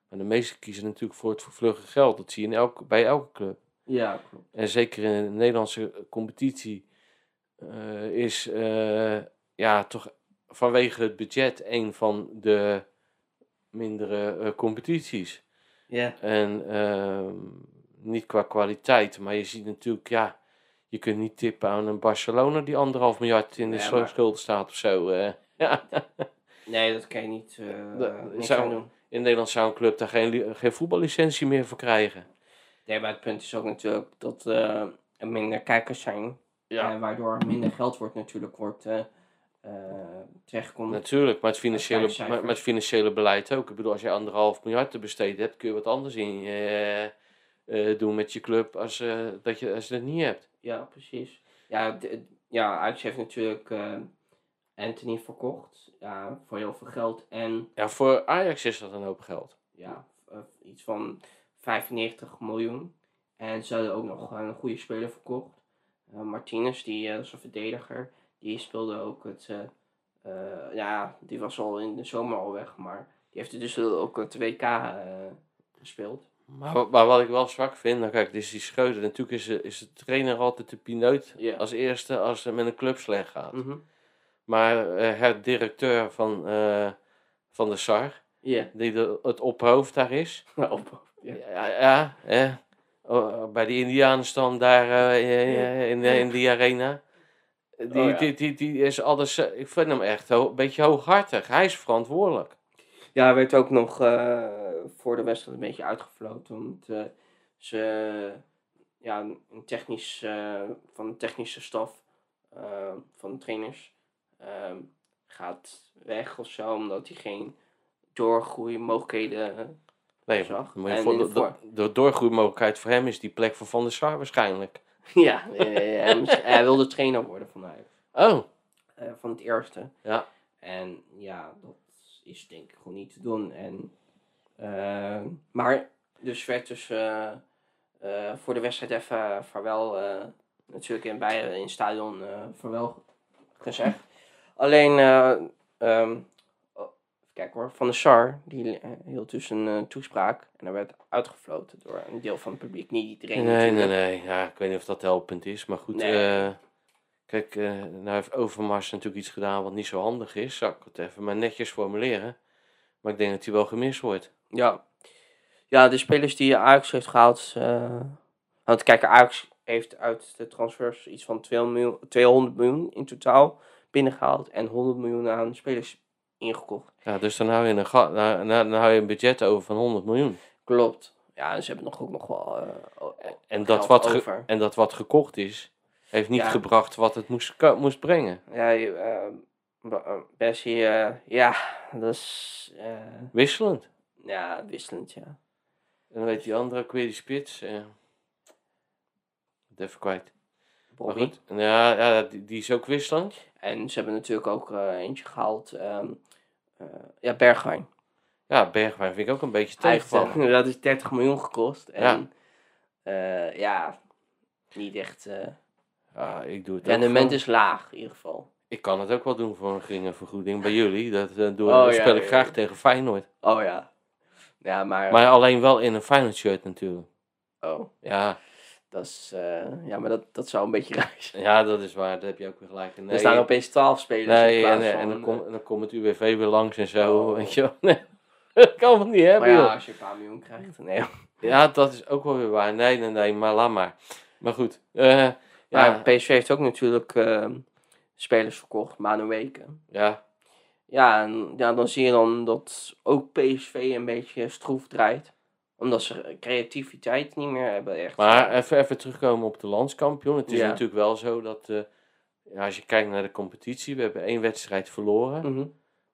Maar de meeste kiezen natuurlijk voor het vervlugge geld. Dat zie je in elke, bij elke club. Ja, klopt. En zeker in de Nederlandse competitie eh, is eh, ja, toch vanwege het budget een van de mindere eh, competities. Ja. En ehm, niet qua kwaliteit, maar je ziet natuurlijk, ja, je kunt niet tippen aan een Barcelona die anderhalf miljard in de Ja, schul- maar- schulden staat of zo. Eh. [laughs] ja. Nee, dat kan je niet, eh zou- aan doen. In Nederland zou een club daar geen, geen voetballicentie meer voor krijgen. Nee, maar het punt is ook natuurlijk dat eh, er minder kijkers zijn. Ja. En waardoor minder geld wordt natuurlijk wordt eh eh, terechtkomt. Natuurlijk, maar het, financiële, maar, maar het financiële beleid ook. Ik bedoel, als je anderhalf miljard te besteden hebt, kun je wat anders in eh, eh, doen met je club als, eh, dat je, als je dat niet hebt. Ja, precies. Ja, ja Ajax heeft natuurlijk eh, Anthony verkocht. Ja, voor heel veel geld. En Ja, voor Ajax is dat een hoop geld. ja, eh, iets van 95 miljoen. En ze hadden ook nog een goede speler verkocht. Eh, Martinez, die eh, is een verdediger. Die speelde ook het... ja, die was al in de zomer al weg. Maar die heeft dus ook het WK gespeeld. Maar, maar wat ik wel zwak vind, nou kijk, dus die Schreuder, natuurlijk is, de- is de trainer altijd de pineut als eerste als het met een club slecht gaat. Mhm. Maar eh, het directeur van, eh, van de SAR, die de, het ophoofd daar is. [laughs] Ja. ja, ja hè, oh, bij die Indianenstam daar eh, in, in die arena. Die, Oh, ja. die, die, die is alles, ik vind hem echt een beetje hooghartig. Hij is verantwoordelijk. Ja, hij werd ook nog voor de wedstrijd een beetje uitgefloten. Want ze, ja, een technisch, van de technische staf van de trainers ehm, gaat weg of zo. Omdat hij geen doorgroeimogelijkheden Nee, Zag. voor, in de doorgroeimogelijkheid voor hem is die plek voor Van der Sar waarschijnlijk. [laughs] ja, eh, hij, moest- [laughs] hij wilde trainer worden van Ajax. Oh, eh, van het eerste. ja. En ja, dat is denk ik gewoon niet te doen. En, eh, maar dus werd dus eh, eh, voor de wedstrijd even vaarwel, eh, natuurlijk in, bij, in het stadion eh vaarwel gezegd. Alleen, eh, ehm, oh, kijken hoor, Van de Sar, die eh, hield dus een eh, toespraak en hij werd uitgefloten door een deel van het publiek. Niet iedereen Nee, nee, natuurlijk. nee. Ja, ik weet niet of dat helpend is. Maar goed, Nee. kijk, nou heeft Overmars natuurlijk iets gedaan wat niet zo handig is. Zal ik het even maar netjes formuleren. Maar ik denk dat hij wel gemist wordt. Ja. Ja, de spelers die Ajax heeft gehaald. eh, want kijk, Ajax heeft uit de transfers iets van 200 miljoen, 200 miljoen in totaal binnengehaald. En 100 miljoen aan spelers ingekocht. Ja, dus dan hou je een, ga- dan hou je een budget over van 100 miljoen. Klopt. Ja, ze hebben nog ook nog wel. eh, En dat, wat ge- over. en dat wat gekocht is, heeft niet Ja. gebracht wat het moest, moest brengen. Ja, je, eh, Bessie, eh, ja, dat is. Wisselend. ja, wisselend, ja. En dan weet die andere ook weer die spits. het even kwijt. Maar Bobby. goed, ja, ja die, die is ook wisselend. En ze hebben natuurlijk ook eh, eentje gehaald. ehm, eh, ja, Bergwijn. Ja, Bergwijn vind ik ook een beetje tegenvallen. eh, [laughs] dat is 30 miljoen gekost. En ja, ja niet echt. Ja, ik doe het rendement is laag, in ieder geval. Ik kan het ook wel doen voor een geringe vergoeding bij jullie. Dat, eh, doe, Oh, dat ja, speel ik ja, graag tegen Feyenoord. Oh ja. Ja, maar. Maar alleen wel in een Feyenoord shirt natuurlijk. Oh, Ja, dat is. eh, ja, maar dat, dat zou een beetje raar zijn. ja, dat is waar. Daar heb je ook weer gelijk in. Nee, er staan opeens 12 spelers. in nee en, plaats eh, van, en, dan, eh, kom, en dan komt het UWV weer langs en zo. Oh. Weet je wel. [laughs] Nee, dat kan het niet hebben, Maar ja, joh. als je een paar miljoen krijgt. Nee. [laughs] Ja, dat is ook wel weer waar. Nee, nee, nee, maar laat maar. Maar goed. Ja, PSV heeft ook natuurlijk eh, spelers verkocht, Manuweken. ja, Ja, en ja, dan zie je dan dat ook PSV een beetje stroef draait. Omdat ze creativiteit niet meer hebben. Echt. maar even, even terugkomen op de landskampioen. Het is Ja. natuurlijk wel zo dat... eh, ja, als je kijkt naar de competitie, we hebben één wedstrijd verloren. Mhm.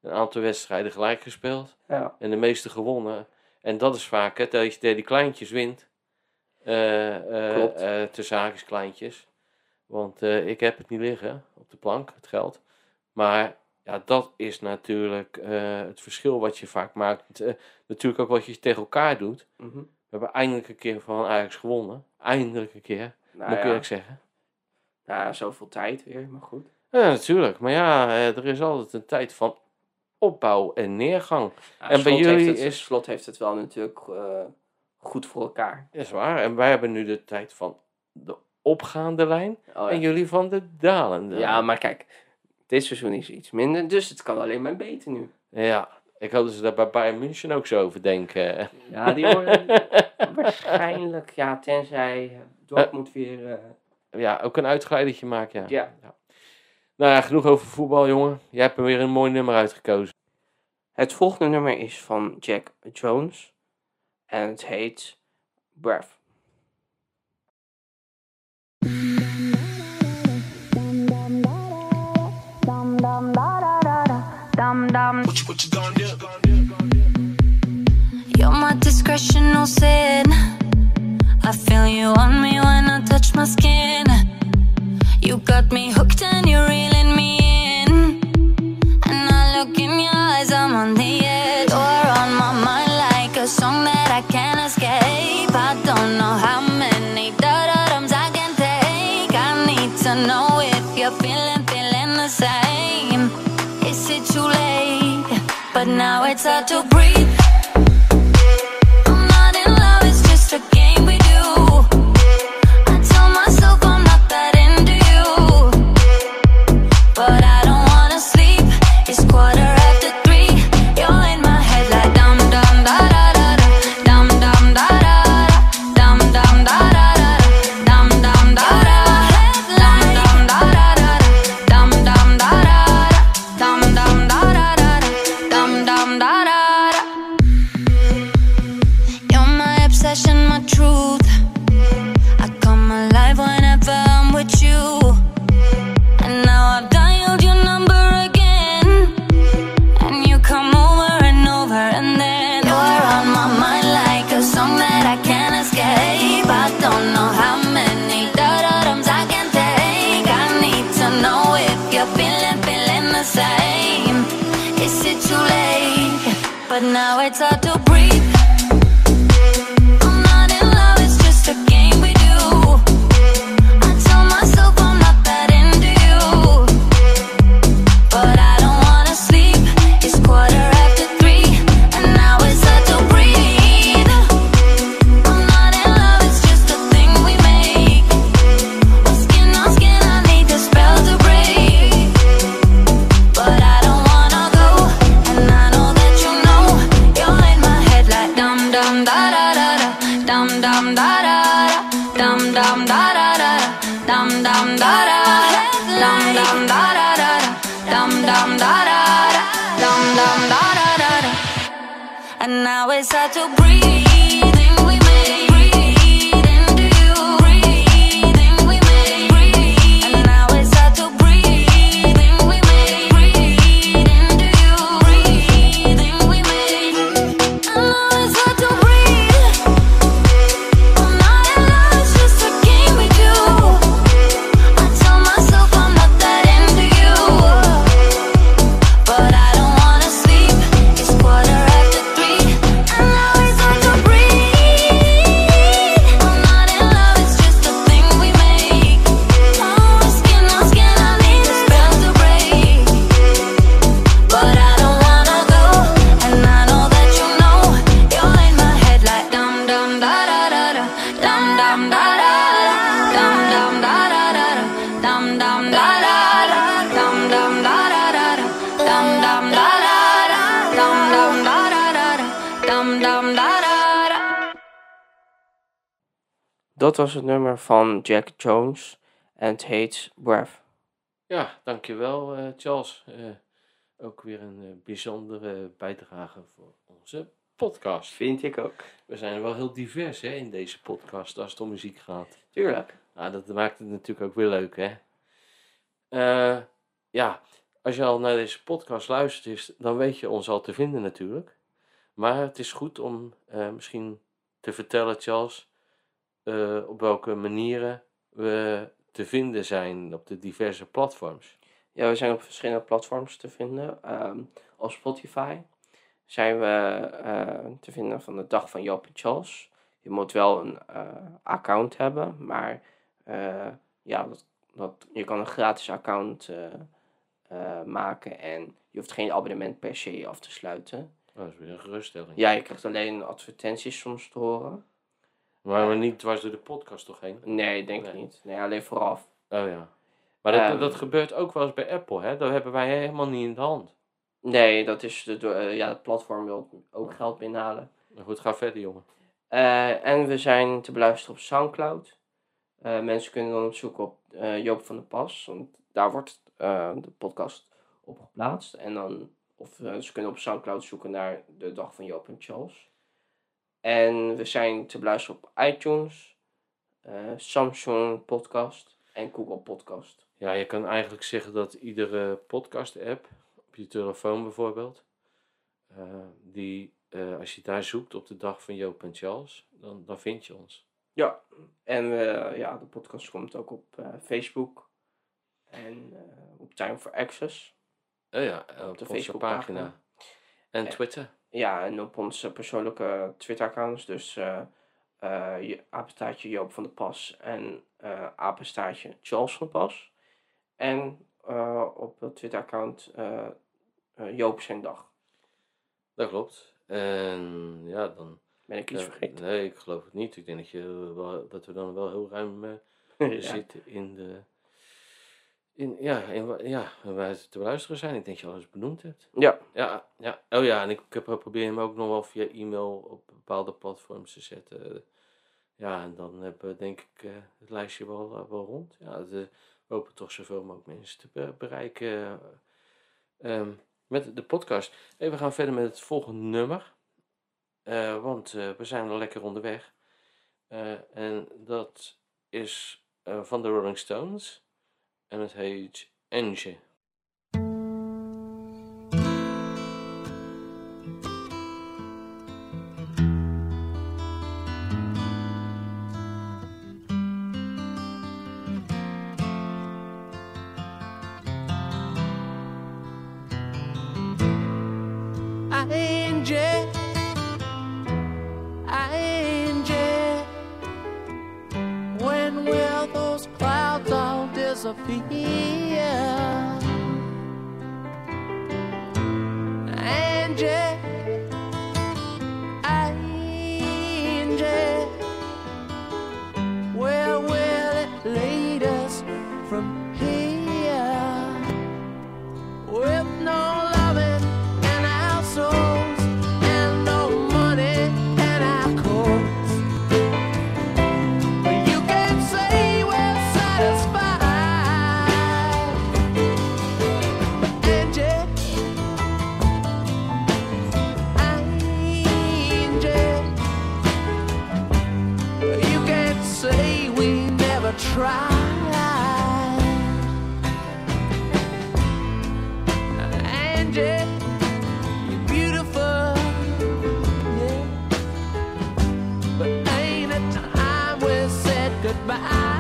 Een aantal wedstrijden gelijk gespeeld. ja. En de meeste gewonnen. En dat is vaak, hè, dat je die kleintjes wint. Eh, eh, Klopt. tussen haakjes kleintjes. Want ik heb het niet liggen op de plank, het geld. Maar ja, dat is natuurlijk eh, het verschil wat je vaak maakt. Eh, natuurlijk ook wat je tegen elkaar doet. Mhm. We hebben eindelijk een keer van Ajax gewonnen. Eindelijk een keer, Nou, moet ik ja. eerlijk zeggen. Ja, zoveel tijd weer, maar goed. Ja, natuurlijk. Maar ja, eh, er is altijd een tijd van opbouw en neergang. Ja, En bij jullie het, is- Slot heeft het wel natuurlijk goed voor elkaar. Is waar. En wij hebben nu de tijd van de opgaande lijn. Oh, En jullie van de dalende. ja, maar kijk, dit seizoen is iets minder, dus het kan alleen maar beter nu. Ja, ik hoop dat ze daar bij Bayern München ook zo over denken. Ja, die worden [laughs] [laughs] waarschijnlijk, ja, tenzij eh, Dortmund weer... eh, Ja, ook een uitgeleidertje maken, ja. ja. Nou ja, genoeg over voetbal, jongen. Jij hebt er weer een mooi nummer uitgekozen. Het volgende nummer is van Jack Jones en het heet Breath. You're my discretional sin. I feel you on me when I touch my skin. You got me hooked and you're reeling But now it's hard to breathe. Too late? But now it's hard to breathe. Van Jack Jones en het heet Breath. Ja, dankjewel eh Charles. Eh, ook weer een eh, bijzondere bijdrage voor onze podcast. Vind ik ook. We zijn wel heel divers hè, in deze podcast als het om muziek gaat. Tuurlijk. Nou, dat maakt het natuurlijk ook weer leuk, hè? Ja, als je al naar deze podcast luistert, is, dan weet je ons al te vinden natuurlijk. Maar het is goed om misschien te vertellen, Charles, eh, op welke manieren we te vinden zijn op de diverse platforms. Ja, we zijn op verschillende platforms te vinden. Ehm, op Spotify zijn we eh, te vinden van de dag van Joop en Charles. Je moet wel een eh, account hebben, maar ja, dat, dat, je kan een gratis account maken en je hoeft geen abonnement per se af te sluiten. Oh, dat is weer een geruststelling. Ja, je krijgt alleen advertenties soms te horen. Maar we niet dwars door de podcast toch heen? Nee, denk ik Nee. niet. Nee, alleen vooraf. Oh ja. Maar dat, Ehm. dat gebeurt ook wel eens bij Apple, hè? Dat hebben wij helemaal niet in de hand. Nee, dat is de, eh, ja, het platform wil ook geld binnenhalen. Maar goed, ga verder, jongen. Eh, en we zijn te beluisteren op Soundcloud. Eh, mensen kunnen dan opzoeken op eh, Joop van der Pas. Want daar wordt eh, de podcast op geplaatst. En dan, of eh, ze kunnen op Soundcloud zoeken naar de dag van Joop en Charles. En we zijn te beluisteren op iTunes, eh, Samsung Podcast en Google Podcast. Ja, je kan eigenlijk zeggen dat iedere podcast-app, op je telefoon bijvoorbeeld, eh, die, eh, als je daar zoekt op de dag van Joop en Charles, dan, dan vind je ons. Ja, en ja, de podcast komt ook op Facebook en op Time for Access. Oh ja, op, de Facebookpagina. pagina. En Eh, Twitter. Ja, en op onze persoonlijke Twitter-accounts. Dus eh, eh, je apenstaartje Joop van der Pas en eh apenstaartje Charles van der Pas. En op het Twitter-account Joop zijn dag. Dat klopt. En ja, dan... Ben ik iets vergeten? Nee, ik geloof het niet. Ik denk dat, je wel, dat we dan wel heel ruim [laughs] Ja. zitten in de... In, ja, in, ja, en wij te beluisteren zijn. Ik denk dat je alles benoemd hebt. Ja, Ja, ja. Oh ja, en ik, ik heb geprobeerd hem ook nog wel via e-mail op bepaalde platforms te zetten. Ja, en dan hebben we denk ik eh, het lijstje wel, eh, wel rond. Ja, het, eh, we hopen toch zoveel mogelijk mensen te be- bereiken eh, ehm, met de podcast. Hey, we gaan verder met het volgende nummer. Eh, want eh, we zijn al lekker onderweg. Eh, en dat is eh, van de Rolling Stones. En het goodbye?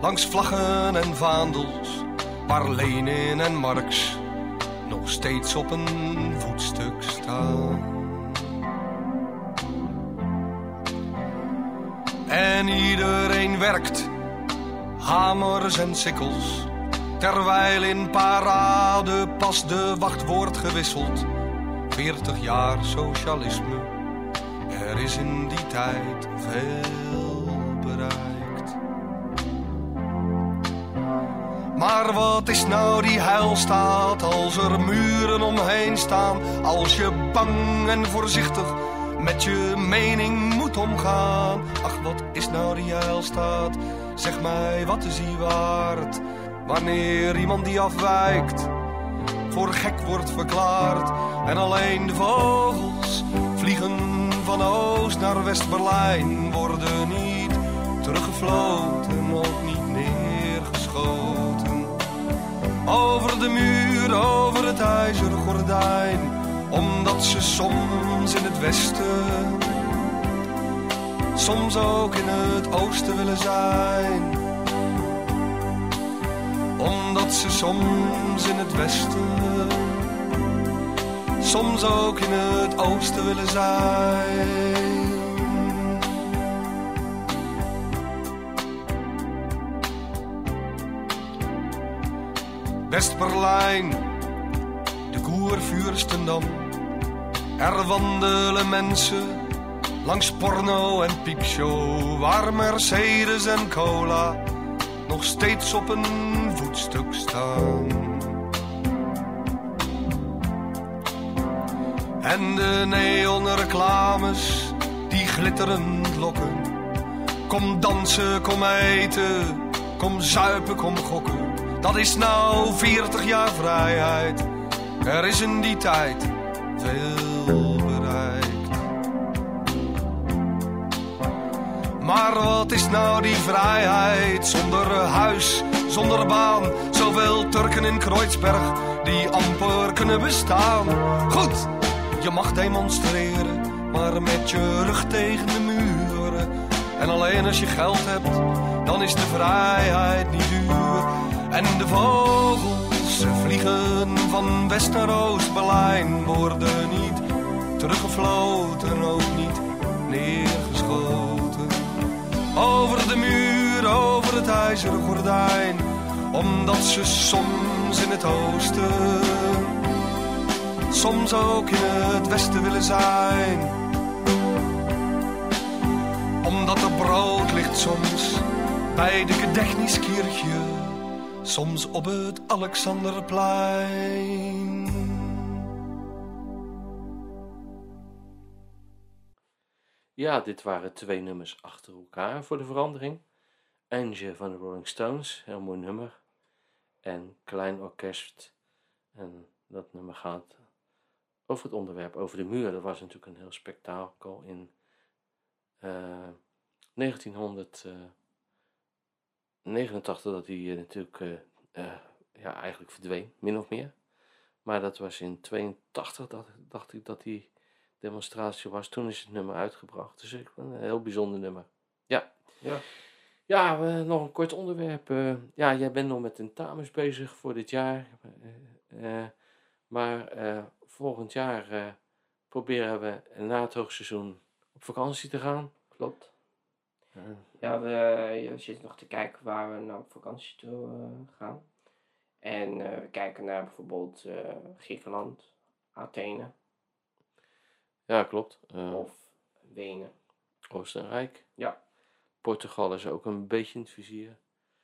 Langs vlaggen en vaandels, waar Lenin en Marx nog steeds op een voetstuk staan. En iedereen werkt, hamers en sikkels, terwijl in parade pas de wacht wordt gewisseld. 40 jaar socialisme, er is in die tijd veel Maar wat is nou die heilstaat als er muren omheen staan? Als je bang en voorzichtig met je mening moet omgaan. Ach, wat is nou die heilstaat? Zeg mij, wat is die waard? Wanneer iemand die afwijkt voor gek wordt verklaard. En alleen de vogels vliegen van Oost naar West-Berlijn. Worden niet teruggefloten, ook niet neergeschoten. Over de muur, over het ijzeren gordijn. Omdat ze soms in het westen, soms ook in het oosten willen zijn omdat ze soms in het westen, soms ook in het oosten willen zijn. West-Berlijn, de Koervuurstendam. Er wandelen mensen langs porno en piepshow, waar Mercedes en cola nog steeds op een voetstuk staan. En de neonreclames die glitterend lokken. Kom dansen, kom eten, kom zuipen, kom gokken. Dat is nou 40 jaar vrijheid. Er is in die tijd veel bereikt. Maar wat is nou die vrijheid zonder huis, zonder baan? Zoveel Turken in Kreuzberg die amper kunnen bestaan. Goed, je mag demonstreren, maar met je rug tegen de muren. En alleen als je geld hebt, dan is de vrijheid niet duur. En de vogels ze vliegen van West naar Oost-Berlijn, worden niet teruggefloten, ook niet neergeschoten. Over de muur, over het ijzeren gordijn, omdat ze soms in het oosten, soms ook in het westen willen zijn. Omdat er brood ligt soms bij de Gedechniskirche, soms op het Alexanderplein. Ja, dit waren twee nummers achter elkaar voor de verandering. Angel van de Rolling Stones, heel mooi nummer. En Klein Orkest. En dat nummer gaat over het onderwerp, over de muur. Dat was natuurlijk een heel spektakel in eh 1989 dat hij eh, natuurlijk eh, eh, ja, eigenlijk verdween, min of meer. Maar dat was in 82, dacht, dacht ik dat die demonstratie was. Toen is het nummer uitgebracht. Dus ik, een heel bijzonder nummer. Ja. Ja. Ja, nog een kort onderwerp. ja, jij bent nog met tentamens bezig voor dit jaar. maar volgend jaar proberen we na het hoogseizoen op vakantie te gaan. Klopt. Eh, Ja, we, we zitten nog te kijken waar we nou op vakantie toe eh, gaan. En eh, we kijken naar bijvoorbeeld eh, Griekenland, Athene ja, klopt. Eh, of Wenen. Oostenrijk. Ja. Portugal is ook een beetje in het vizier.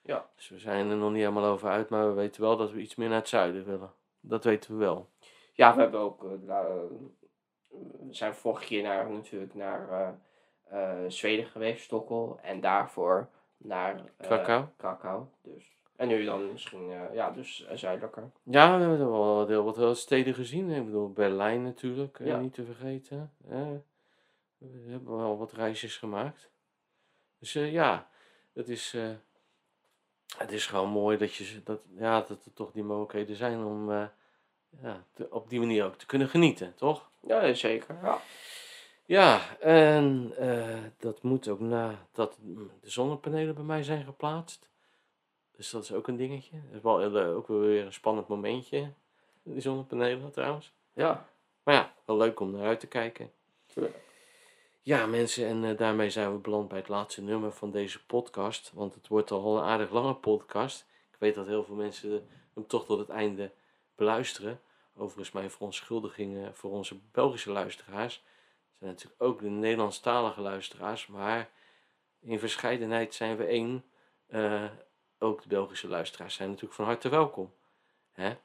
Ja. Dus we zijn er nog niet helemaal over uit, maar we weten wel dat we iets meer naar het zuiden willen. Dat weten we wel. Ja, we hebben ook. eh, we zijn vorige keer naar, natuurlijk naar eh, eh, Zweden geweest, Stockholm. En daarvoor naar eh, Krakau. Krakau. Dus. En nu dan misschien, eh, ja, dus eh, zuidelijker. Ja, we hebben wel wat- heel wat heel steden gezien. Ik bedoel, Berlijn natuurlijk, eh, Ja. niet te vergeten. Eh, we hebben wel wat reisjes gemaakt. Dus eh, ja, het is, eh, het is gewoon mooi dat, je, dat, ja, dat er toch die mogelijkheden zijn om eh, ja, te- op die manier ook te kunnen genieten, toch? Ja, zeker. Ja. Ja, en eh, dat moet ook nadat de zonnepanelen bij mij zijn geplaatst. Dus dat is ook een dingetje. Dat is wel eh, ook weer een spannend momentje, die zonnepanelen trouwens. ja. Maar ja, wel leuk om naar uit te kijken. Tuurlijk. Ja, mensen, en eh, daarmee zijn we beland bij het laatste nummer van deze podcast. Want het wordt al een aardig lange podcast. Ik weet dat heel veel mensen hem toch tot het einde beluisteren. Overigens mijn verontschuldigingen voor onze Belgische luisteraars. Zijn natuurlijk ook de Nederlandstalige luisteraars. Maar in verscheidenheid zijn we één. Eh, ook de Belgische luisteraars zijn natuurlijk van harte welkom. Hè?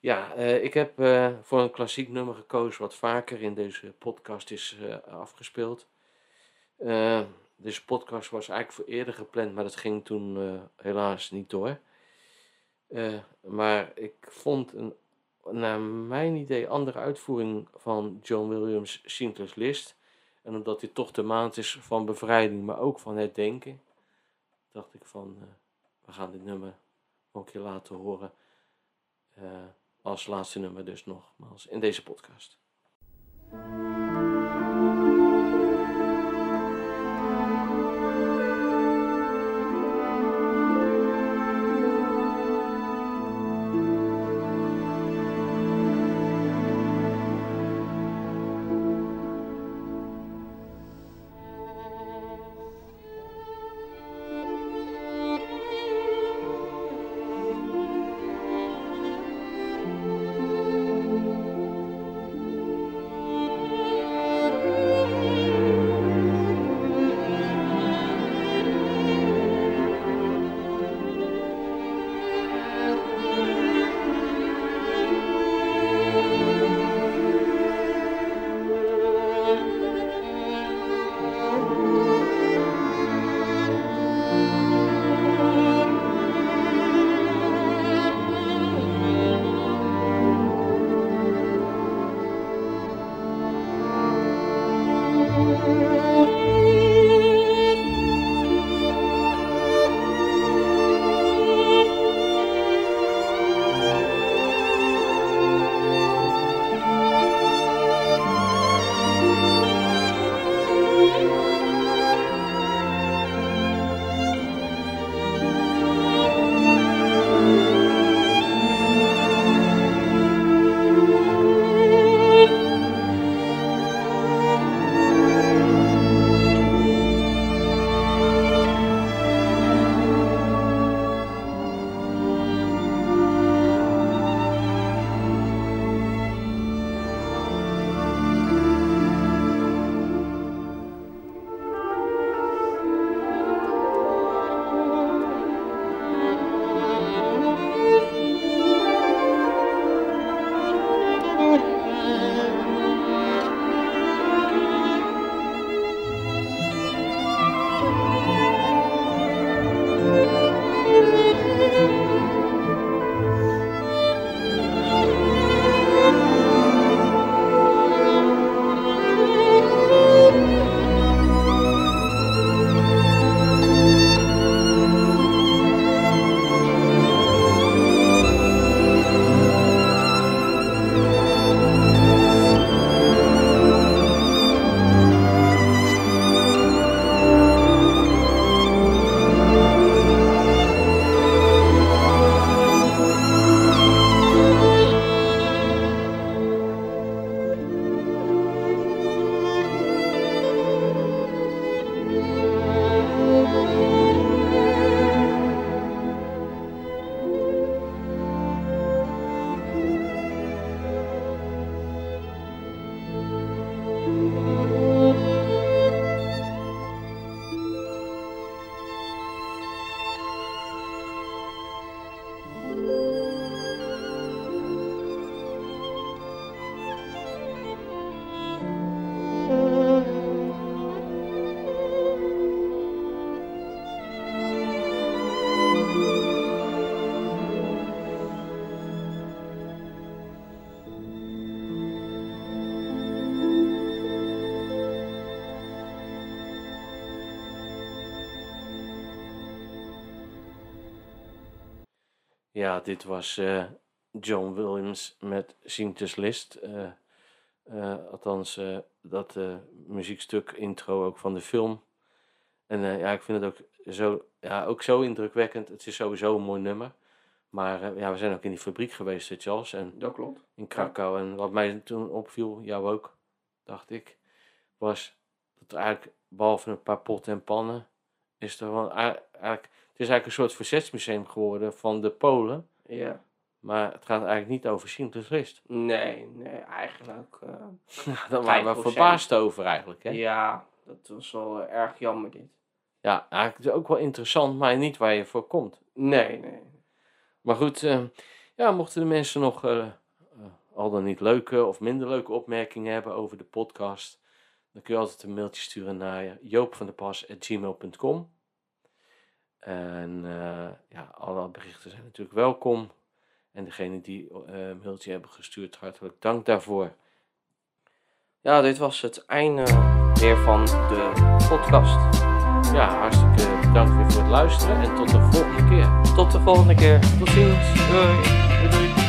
Ja, eh, ik heb eh, voor een klassiek nummer gekozen wat vaker in deze podcast is afgespeeld. Deze podcast was eigenlijk voor eerder gepland, maar dat ging toen helaas niet door. Maar ik vond een, naar mijn idee, andere uitvoering van John Williams' Schindler's List. En omdat dit toch de maand is van bevrijding, maar ook van herdenken, dacht ik van, eh, we gaan dit nummer ook een keer laten horen. Eh, als laatste nummer dus nogmaals in deze podcast. Ja, dit was eh, John Williams met Schindler's List. eh, Eh, althans, dat muziekstuk, intro ook van de film. En ja, ik vind het ook zo, ja, ook zo indrukwekkend. Het is sowieso een mooi nummer. Maar ja, we zijn ook in die fabriek geweest, Charles. En Dat klopt. in Krakau. En wat mij toen opviel, jou ook, dacht ik, was dat er eigenlijk, behalve een paar potten en pannen, is er wel eigenlijk, het is eigenlijk een soort verzetsmuseum geworden van de Polen. Ja. Maar het gaat eigenlijk niet over Schindler's List. Nee, nee, eigenlijk. eh, [laughs] Daar waren we 5%. verbaasd over eigenlijk. Hè? ja, dat was wel eh, erg jammer dit. Ja, eigenlijk is ook wel interessant, maar niet waar je voor komt. Nee, nee. Maar goed, eh, ja, mochten de mensen nog al dan niet leuke of minder leuke opmerkingen hebben over de podcast, dan kun je altijd een mailtje sturen naar joopvandepas.gmail.com. En eh, ja, alle berichten zijn natuurlijk welkom. En degene die eh, een mailtje hebben gestuurd, hartelijk dank daarvoor. Ja, dit was het einde weer van de podcast. Ja, hartstikke bedankt weer voor het luisteren en tot de volgende keer. Tot de volgende keer. Tot ziens. Doei. Doei doei.